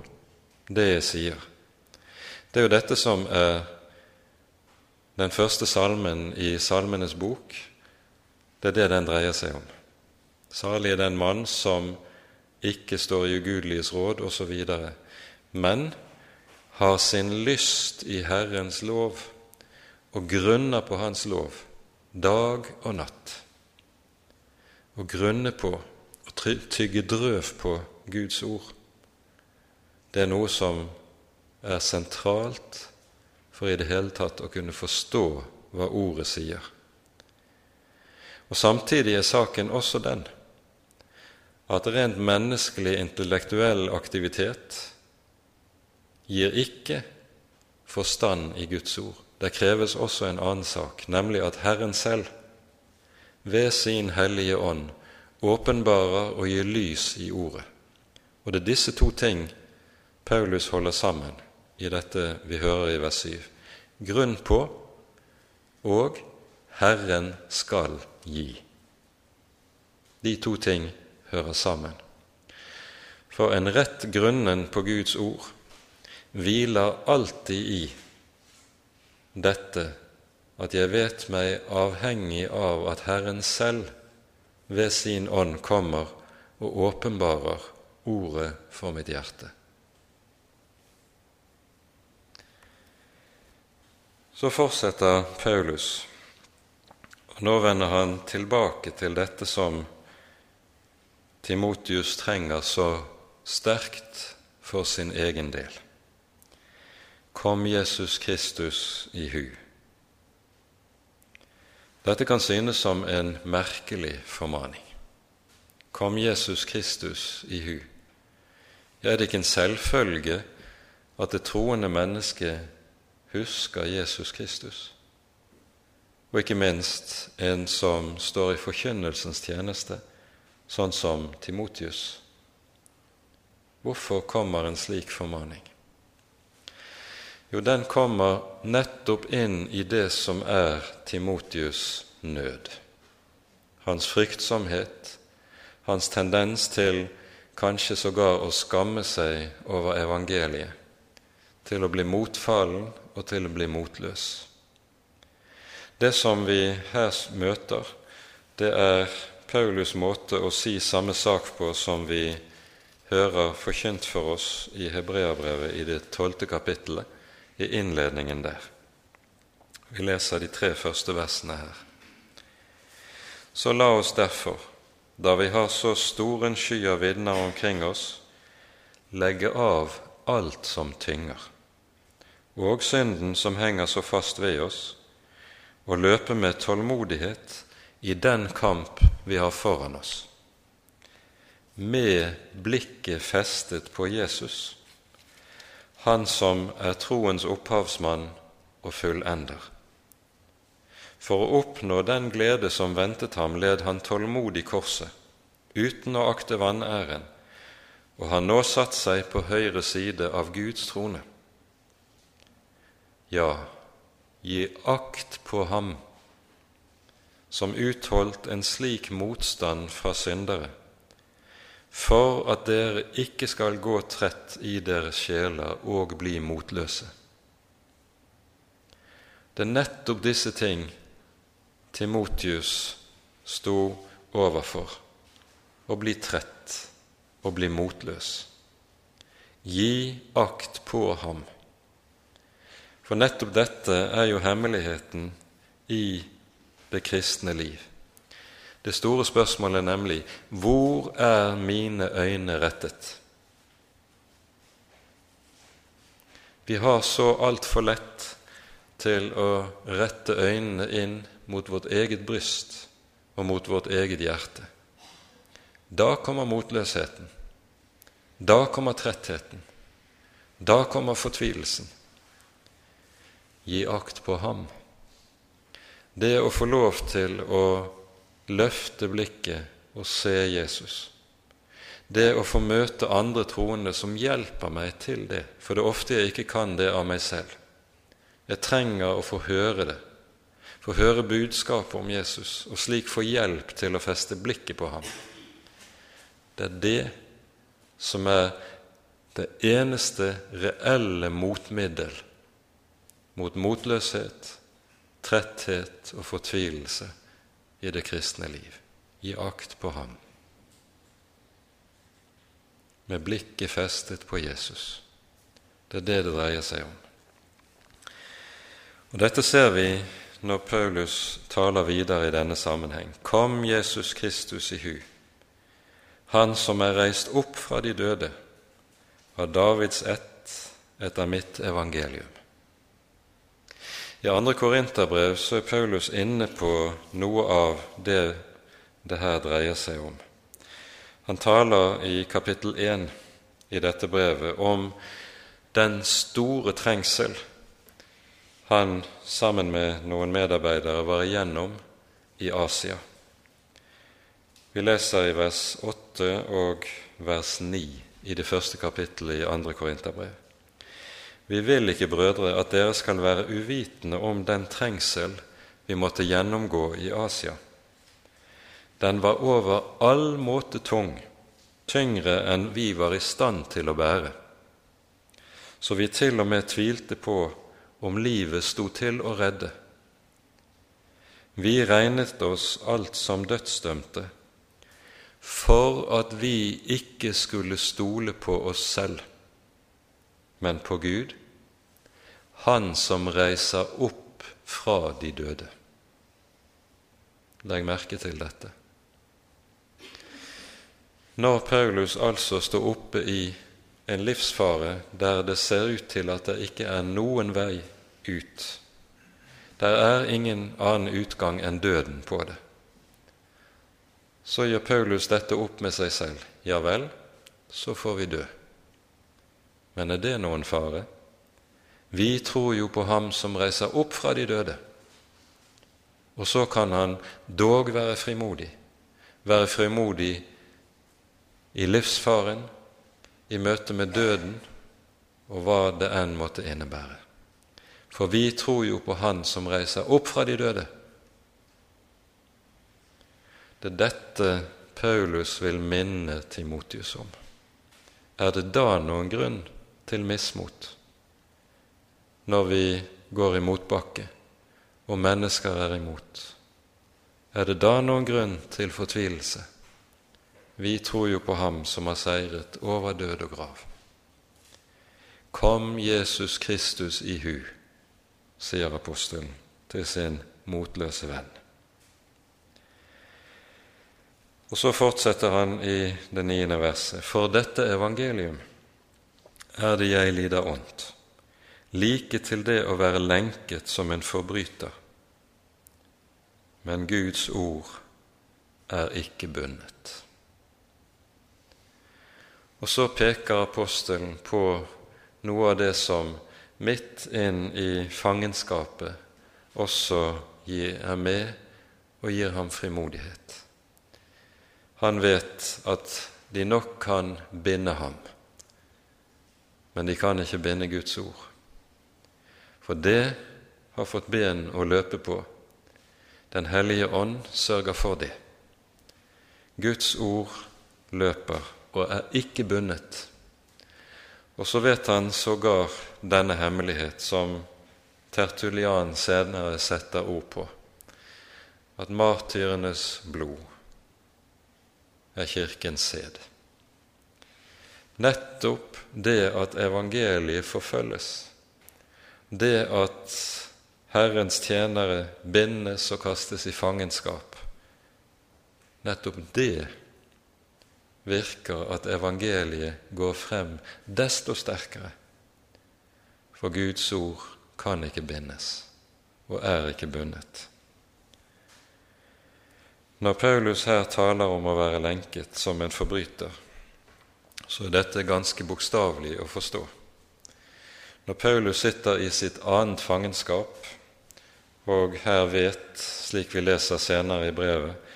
Speaker 1: det jeg sier. Det er jo dette som er den første salmen i Salmenes bok. Det er det den dreier seg om. Salig er den mann som ikke står i ugudeliges råd, osv., men har sin lyst i Herrens lov og grunner på Hans lov dag og natt. Å grunne på og tygge drøv på Guds ord, det er noe som er sentralt for i det hele tatt å kunne forstå hva ordet sier. Og Samtidig er saken også den at rent menneskelig intellektuell aktivitet gir ikke forstand i Guds ord. Det kreves også en annen sak, nemlig at Herren selv ved sin Hellige Ånd åpenbarer og gir lys i Ordet. Og det er disse to ting Paulus holder sammen i dette vi hører i vers 7. Grunn på og Herren skal gi. De to ting hører sammen. For en rett grunnen på Guds ord hviler alltid i dette at jeg vet meg avhengig av at Herren selv ved sin ånd kommer og åpenbarer ordet for mitt hjerte. Så fortsetter Paulus, og nå vender han tilbake til dette som Timotius trenger så sterkt for sin egen del. Kom Jesus Kristus i hu. Dette kan synes som en merkelig formaning. Kom Jesus Kristus i hu. Er det ikke en selvfølge at det troende mennesket husker Jesus Kristus. Og ikke minst en som står i forkynnelsens tjeneste, sånn som Timotius. Hvorfor kommer en slik formaning? Jo, den kommer nettopp inn i det som er Timotius' nød. Hans fryktsomhet, hans tendens til kanskje sågar å skamme seg over evangeliet, til å bli motfallen og til å bli motløs. Det som vi her møter, det er Paulus' måte å si samme sak på som vi hører forkynt for oss i Hebreabrevet i det tolvte kapittelet, i innledningen der. Vi leser de tre første versene her. Så la oss derfor, da vi har så stor en sky av vitner omkring oss, legge av alt som tynger og synden som henger så fast ved oss, og løpe med tålmodighet i den kamp vi har foran oss, med blikket festet på Jesus, han som er troens opphavsmann og fullender. For å oppnå den glede som ventet ham, led han tålmodig korset, uten å akte vanæren, og har nå satt seg på høyre side av Guds trone. Ja, gi akt på ham som utholdt en slik motstand fra syndere, for at dere ikke skal gå trett i deres sjeler og bli motløse. Det er nettopp disse ting Timotius sto overfor å bli trett og bli motløs. Gi akt på ham. For nettopp dette er jo hemmeligheten i det kristne liv. Det store spørsmålet er nemlig hvor er mine øyne rettet? Vi har så altfor lett til å rette øynene inn mot vårt eget bryst og mot vårt eget hjerte. Da kommer motløsheten. Da kommer trettheten. Da kommer fortvilelsen gi akt på ham. Det å få lov til å løfte blikket og se Jesus. Det å få møte andre troende som hjelper meg til det, for det er ofte jeg ikke kan det av meg selv. Jeg trenger å få høre det, få høre budskapet om Jesus, og slik få hjelp til å feste blikket på ham. Det er det som er det eneste reelle motmiddel mot motløshet, tretthet og fortvilelse i det kristne liv. Gi akt på ham. Med blikket festet på Jesus. Det er det det dreier seg om. Og Dette ser vi når Paulus taler videre i denne sammenheng. Kom Jesus Kristus i hu, Han som er reist opp fra de døde, av Davids ett etter mitt evangelium. I andre Korinterbrev så er Paulus inne på noe av det det her dreier seg om. Han taler i kapittel 1 i dette brevet om den store trengsel han sammen med noen medarbeidere var igjennom i Asia. Vi leser i vers 8 og vers 9 i det første kapittelet i andre Korinterbrev. Vi vil ikke, brødre, at dere skal være uvitende om den trengsel vi måtte gjennomgå i Asia. den var over all måte tung, tyngre enn vi var i stand til å bære, så vi til og med tvilte på om livet sto til å redde. Vi regnet oss alt som dødsdømte, for at vi ikke skulle stole på oss selv, men på Gud, Han som reiser opp fra de døde. Legg merke til dette. Når Paulus altså står oppe i en livsfare der det ser ut til at det ikke er noen vei ut, der er ingen annen utgang enn døden på det, så gjør Paulus dette opp med seg selv. Ja vel, så får vi dø. Men er det noen fare? Vi tror jo på Ham som reiser opp fra de døde. Og så kan han dog være frimodig, være frimodig i livsfaren, i møte med døden og hva det enn måtte innebære. For vi tror jo på Han som reiser opp fra de døde. Det er dette Paulus vil minne Timotius om. Er det da noen grunn til mismot når vi går i motbakke og mennesker er imot? Er det da noen grunn til fortvilelse? Vi tror jo på Ham som har seiret over død og grav. Kom Jesus Kristus i hu, sier apostelen til sin motløse venn. Og så fortsetter han i det niende verset. For dette evangelium er det jeg lider ondt, like til det å være lenket som en forbryter. Men Guds ord er ikke bundet. Og så peker apostelen på noe av det som midt inn i fangenskapet også er med og gir ham frimodighet. Han vet at de nok kan binde ham, men de kan ikke binde Guds ord. For det har fått ben å løpe på. Den hellige ånd sørger for det. Guds ord løper og er ikke bundet. Og så vet han sågar denne hemmelighet som Tertulian senere setter ord på, at martyrenes blod er Kirkens sæd. Nettopp det at evangeliet forfølges, det at Herrens tjenere bindes og kastes i fangenskap, nettopp det virker at evangeliet går frem desto sterkere. For Guds ord kan ikke bindes, og er ikke bundet. Når Paulus her taler om å være lenket som en forbryter, så er dette ganske bokstavelig å forstå. Når Paulus sitter i sitt annet fangenskap, og her vet, slik vi leser senere i brevet,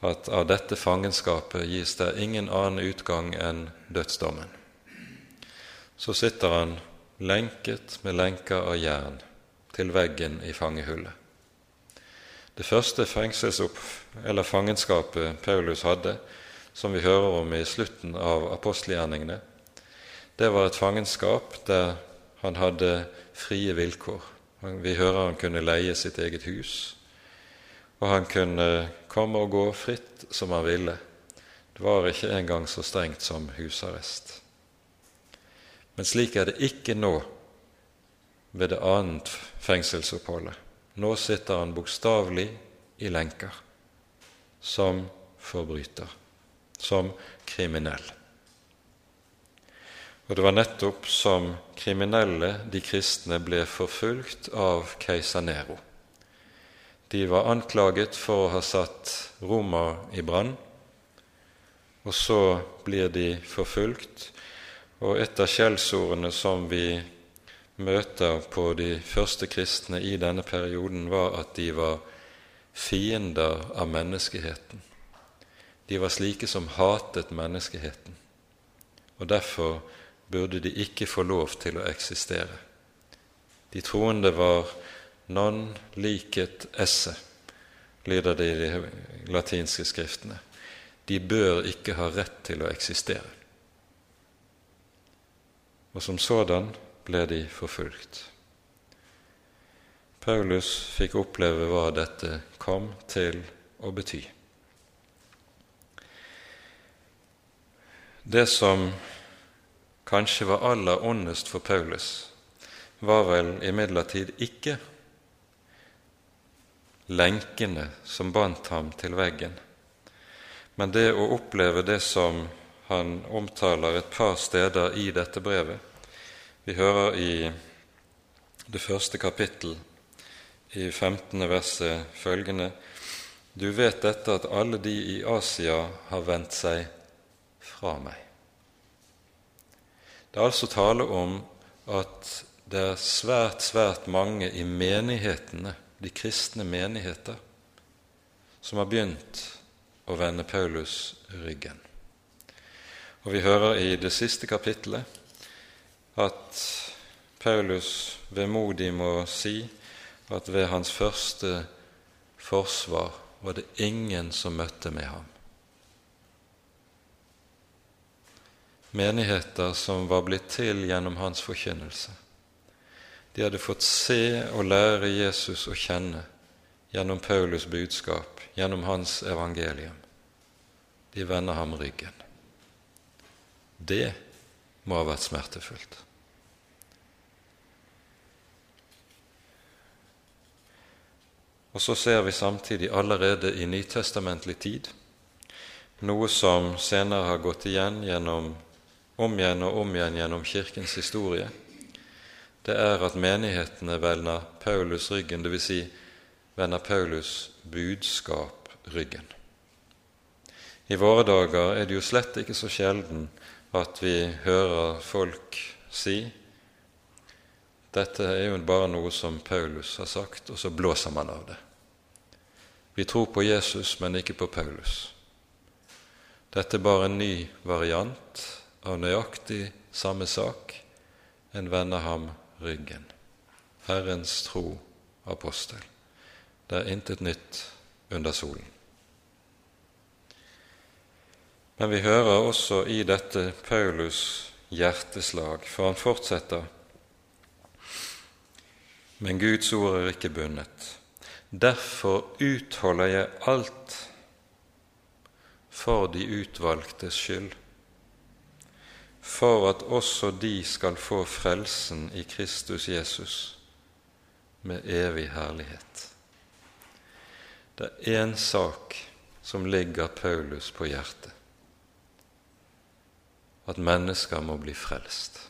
Speaker 1: at av dette fangenskapet gis det ingen annen utgang enn dødsdommen. Så sitter han lenket med lenker av jern til veggen i fangehullet. Det første eller fangenskapet Paulus hadde, som vi hører om i slutten av apostelgjerningene, det var et fangenskap der han hadde frie vilkår. Vi hører han kunne leie sitt eget hus, og han kunne komme og gå fritt som han ville. Det var ikke engang så strengt som husarrest. Men slik er det ikke nå ved det annet fengselsoppholdet. Nå sitter han bokstavelig i lenker som forbryter, som kriminell. Og det var nettopp som kriminelle de kristne ble forfulgt av keiser Nero. De var anklaget for å ha satt Roma i brann, og så blir de forfulgt. Og et av skjellsordene som vi møter på de første kristne i denne perioden, var at de var fiender av menneskeheten. De var slike som hatet menneskeheten, og derfor burde de ikke få lov til å eksistere. De troende var Non liket esse, lyder det i de latinske skriftene. De bør ikke ha rett til å eksistere. Og som sådan ble de forfulgt. Paulus fikk oppleve hva dette kom til å bety. Det som kanskje var aller ondest for Paulus, var vel imidlertid ikke lenkene som bandt ham til veggen, men det å oppleve det som han omtaler et par steder i dette brevet. Vi hører i det første kapittel, i 15. verset, følgende Du vet dette at alle de i Asia har vendt seg fra meg. Det er altså tale om at det er svært, svært mange i menighetene, de kristne menigheter, som har begynt å vende Paulus ryggen. Og vi hører i det siste kapittelet at Paulus vemodig må si at ved hans første forsvar var det ingen som møtte med ham. Menigheter som var blitt til gjennom hans forkynnelse. De hadde fått se og lære Jesus å kjenne gjennom Paulus' budskap, gjennom hans evangelium. De vender ham ryggen. Det må ha vært smertefullt. Og så ser vi samtidig allerede i nytestamentlig tid noe som senere har gått igjen gjennom, om igjen og om igjen gjennom Kirkens historie, det er at menighetene vender Paulus ryggen, dvs. Si, vender Paulus budskap ryggen. I våre dager er det jo slett ikke så sjelden at vi hører folk si dette er jo bare noe som Paulus har sagt, og så blåser man av det. Vi tror på Jesus, men ikke på Paulus. Dette er bare en ny variant av nøyaktig samme sak. En vender ham ryggen. Herrens tro apostel. Det er intet nytt under solen. Men vi hører også i dette Paulus' hjerteslag, for han fortsetter Men Guds ord er ikke bundet. Derfor utholder jeg alt for de utvalgtes skyld for at også de skal få frelsen i Kristus Jesus med evig herlighet. Det er én sak som ligger Paulus på hjertet at mennesker må bli frelst.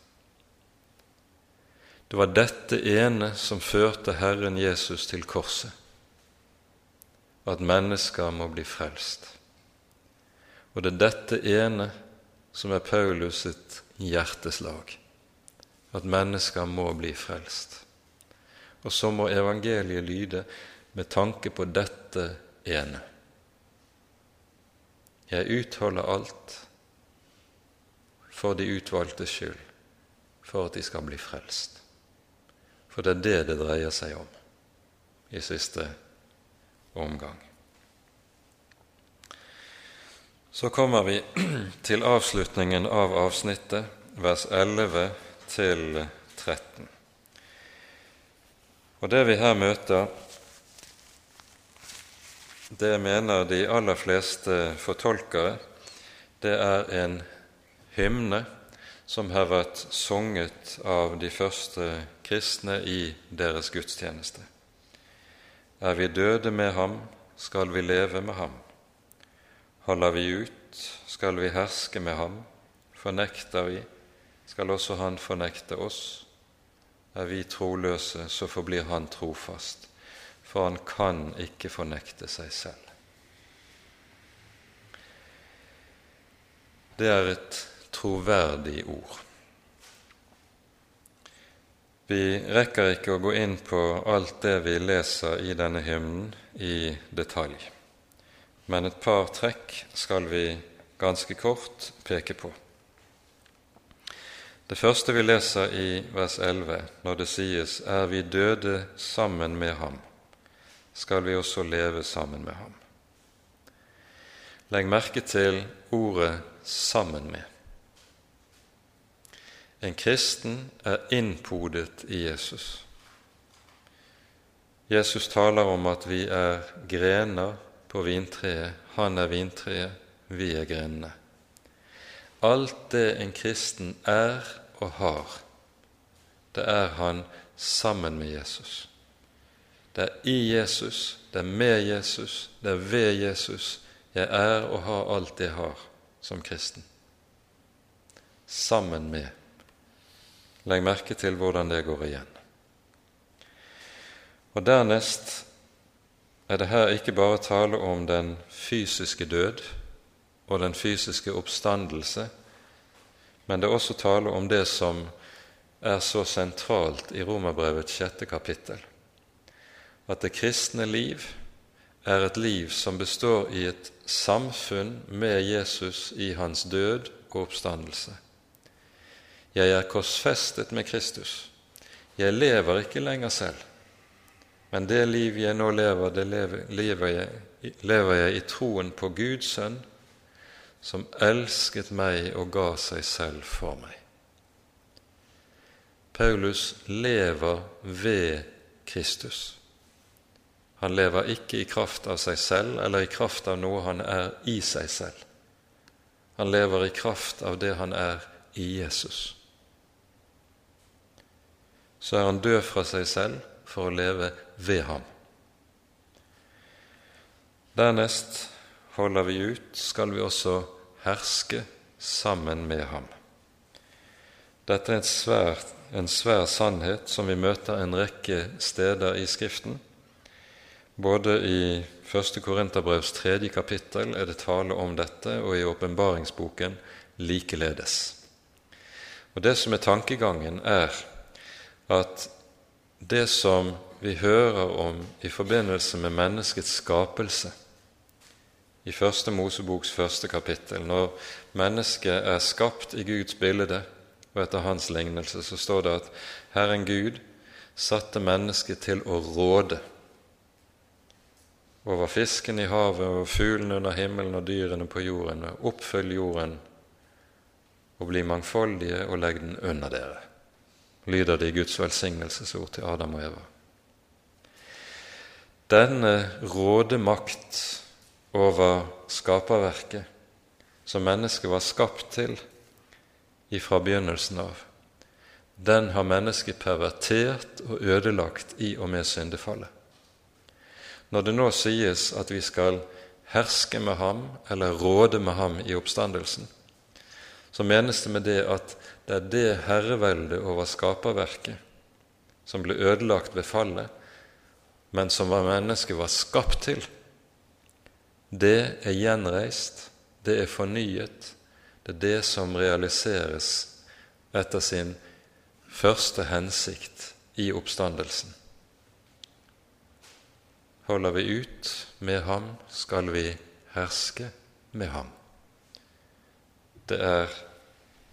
Speaker 1: Det var dette ene som førte Herren Jesus til korset, at mennesker må bli frelst. Og det er dette ene som er Paulus sitt hjerteslag, at mennesker må bli frelst. Og så må evangeliet lyde med tanke på dette ene. Jeg utholder alt for de utvalgtes skyld, for at de skal bli frelst. For det er det det dreier seg om i siste omgang. Så kommer vi til avslutningen av avsnittet, vers 11 til 13. Og det vi her møter, det mener de aller fleste fortolkere, det er en hymne som har vært sunget av de første kristne i deres gudstjeneste. Er vi døde med ham, skal vi leve med ham. Holder vi ut, skal vi herske med ham. Fornekter vi, skal også han fornekte oss. Er vi troløse, så forblir han trofast, for han kan ikke fornekte seg selv. Det er et troverdig ord. Vi rekker ikke å gå inn på alt det vi leser i denne hymnen i detalj men et par trekk skal vi ganske kort peke på. Det første vi leser i vers 11, når det sies 'Er vi døde sammen med ham, skal vi også leve sammen med ham'. Legg merke til ordet 'sammen med'. En kristen er innpodet i Jesus. Jesus taler om at vi er grener på vintreet. Han er vintreet, vi er grenene. Alt det en kristen er og har, det er han sammen med Jesus. Det er i Jesus, det er med Jesus, det er ved Jesus jeg er og har alt jeg har som kristen. Sammen med. Legg merke til hvordan det går igjen. Og Dernest er det her ikke bare tale om den fysiske død og den fysiske oppstandelse, men det er også tale om det som er så sentralt i Romerbrevets sjette kapittel, at det kristne liv er et liv som består i et samfunn med Jesus i hans død og oppstandelse. Jeg er korsfestet med Kristus. Jeg lever ikke lenger selv, men det liv jeg nå lever, det lever jeg, lever jeg i troen på Guds sønn, som elsket meg og ga seg selv for meg. Paulus lever ved Kristus. Han lever ikke i kraft av seg selv eller i kraft av noe han er i seg selv. Han lever i kraft av det han er i Jesus. Så er han død fra seg selv for å leve ved ham. Dernest holder vi ut, skal vi også herske sammen med ham. Dette er en svært en svær sannhet som vi møter en rekke steder i Skriften. Både i 1. Korinterbrevs tredje kapittel er det tale om dette, og i åpenbaringsboken likeledes. Og Det som er tankegangen, er at det som vi hører om i forbindelse med menneskets skapelse i Første Moseboks første kapittel, når mennesket er skapt i Guds bilde, og etter hans lignelse, så står det at Herren Gud satte mennesket til å råde over fisken i havet og fuglene under himmelen og dyrene på jorden, oppfyll jorden og bli mangfoldige og legg den under dere, lyder det i Guds velsignelsesord til Adam og Eva. Denne rådemakt over skaperverket som mennesket var skapt til, ifra begynnelsen av, den har mennesket pervertert og ødelagt i og med syndefallet. Når det nå sies at vi skal herske med ham eller råde med ham i oppstandelsen, så menes det med det at det er det herreveldet over skaperverket som ble ødelagt ved fallet, men som hva mennesket var skapt til. Det er gjenreist, det er fornyet, det er det som realiseres etter sin første hensikt i oppstandelsen. Holder vi ut med ham, skal vi herske med ham. Det er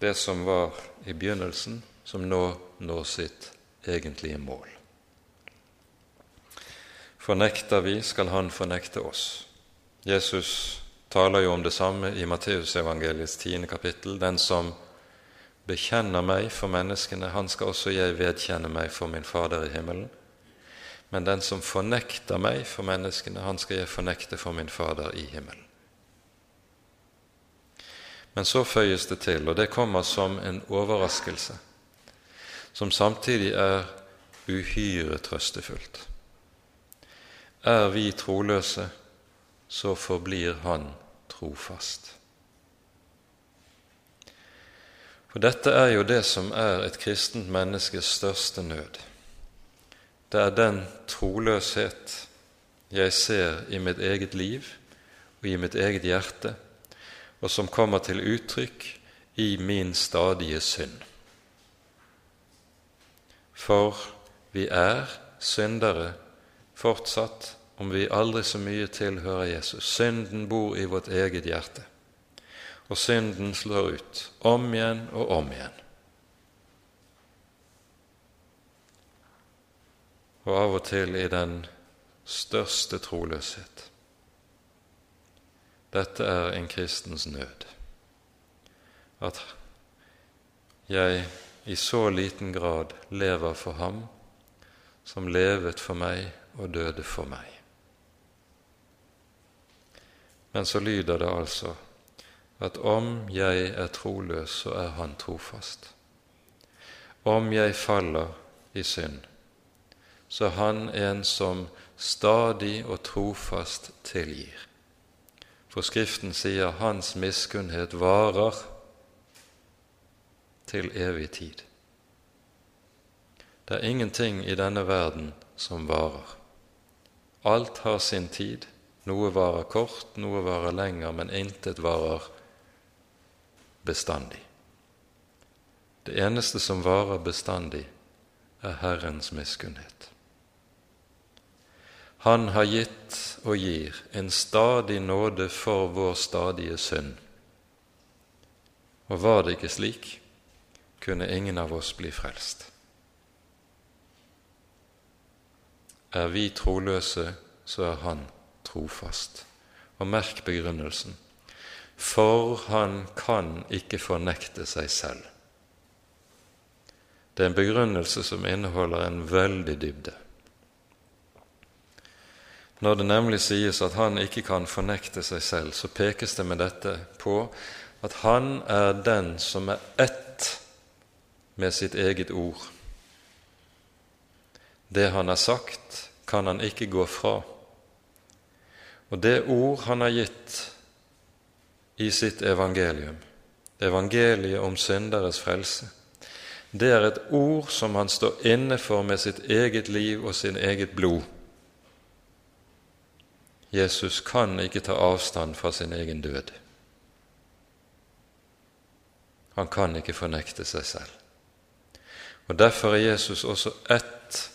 Speaker 1: det som var i begynnelsen, som nå når sitt egentlige mål. Fornekter vi, skal han fornekte oss. Jesus taler jo om det samme i Matteusevangeliets tiende kapittel. Den som bekjenner meg for menneskene, han skal også jeg vedkjenne meg for min Fader i himmelen. Men den som fornekter meg for menneskene, han skal jeg fornekte for min Fader i himmelen. Men så føyes det til, og det kommer som en overraskelse, som samtidig er uhyre trøstefullt. Er vi troløse, så forblir Han trofast. For dette er jo det som er et kristent menneskes største nød. Det er den troløshet jeg ser i mitt eget liv og i mitt eget hjerte, og som kommer til uttrykk i min stadige synd. For vi er syndere fortsatt om vi aldri så mye tilhører Jesus. Synden bor i vårt eget hjerte, og synden slår ut om igjen og om igjen. Og av og til i den største troløshet. dette er en kristens nød. At jeg i så liten grad lever for ham som levet for meg og døde for meg. Men så lyder det altså at om jeg er troløs, så er Han trofast. Om jeg faller i synd, så er Han en som stadig og trofast tilgir. For Skriften sier Hans miskunnhet varer til evig tid. Det er ingenting i denne verden som varer. Alt har sin tid. Noe varer kort, noe varer lenger, men intet varer bestandig. Det eneste som varer bestandig, er Herrens miskunnhet. Han har gitt og gir en stadig nåde for vår stadige synd. Og var det ikke slik, kunne ingen av oss bli frelst. Er vi troløse, så er Han trofast. Og merk begrunnelsen. For han kan ikke fornekte seg selv. Det er en begrunnelse som inneholder en veldig dybde. Når det nemlig sies at han ikke kan fornekte seg selv, så pekes det med dette på at han er den som er ett med sitt eget ord. Det han har sagt, kan han ikke gå fra. Og det ord han har gitt i sitt evangelium, evangeliet om synderes frelse, det er et ord som han står inne for med sitt eget liv og sin eget blod. Jesus kan ikke ta avstand fra sin egen død. Han kan ikke fornekte seg selv. Og Derfor er Jesus også ett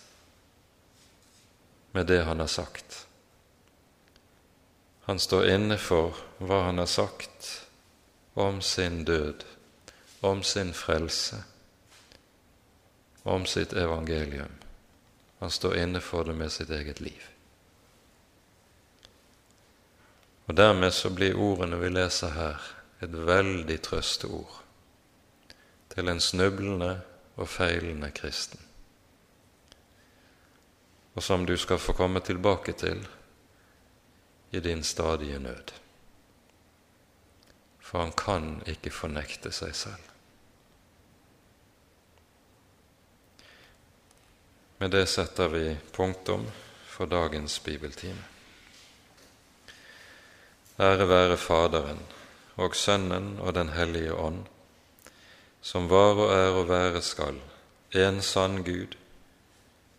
Speaker 1: med det han har sagt. Han står inne for hva han har sagt om sin død, om sin frelse, om sitt evangelium. Han står inne for det med sitt eget liv. Og Dermed så blir ordene vi leser her, et veldig trøsteord til en snublende og feilende kristen, og som du skal få komme tilbake til i din stadige nød. For han kan ikke fornekte seg selv. Med det setter vi punktum for dagens bibeltime. Ære være Faderen og Sønnen og Den hellige ånd, som var og er og være skal, en sann Gud,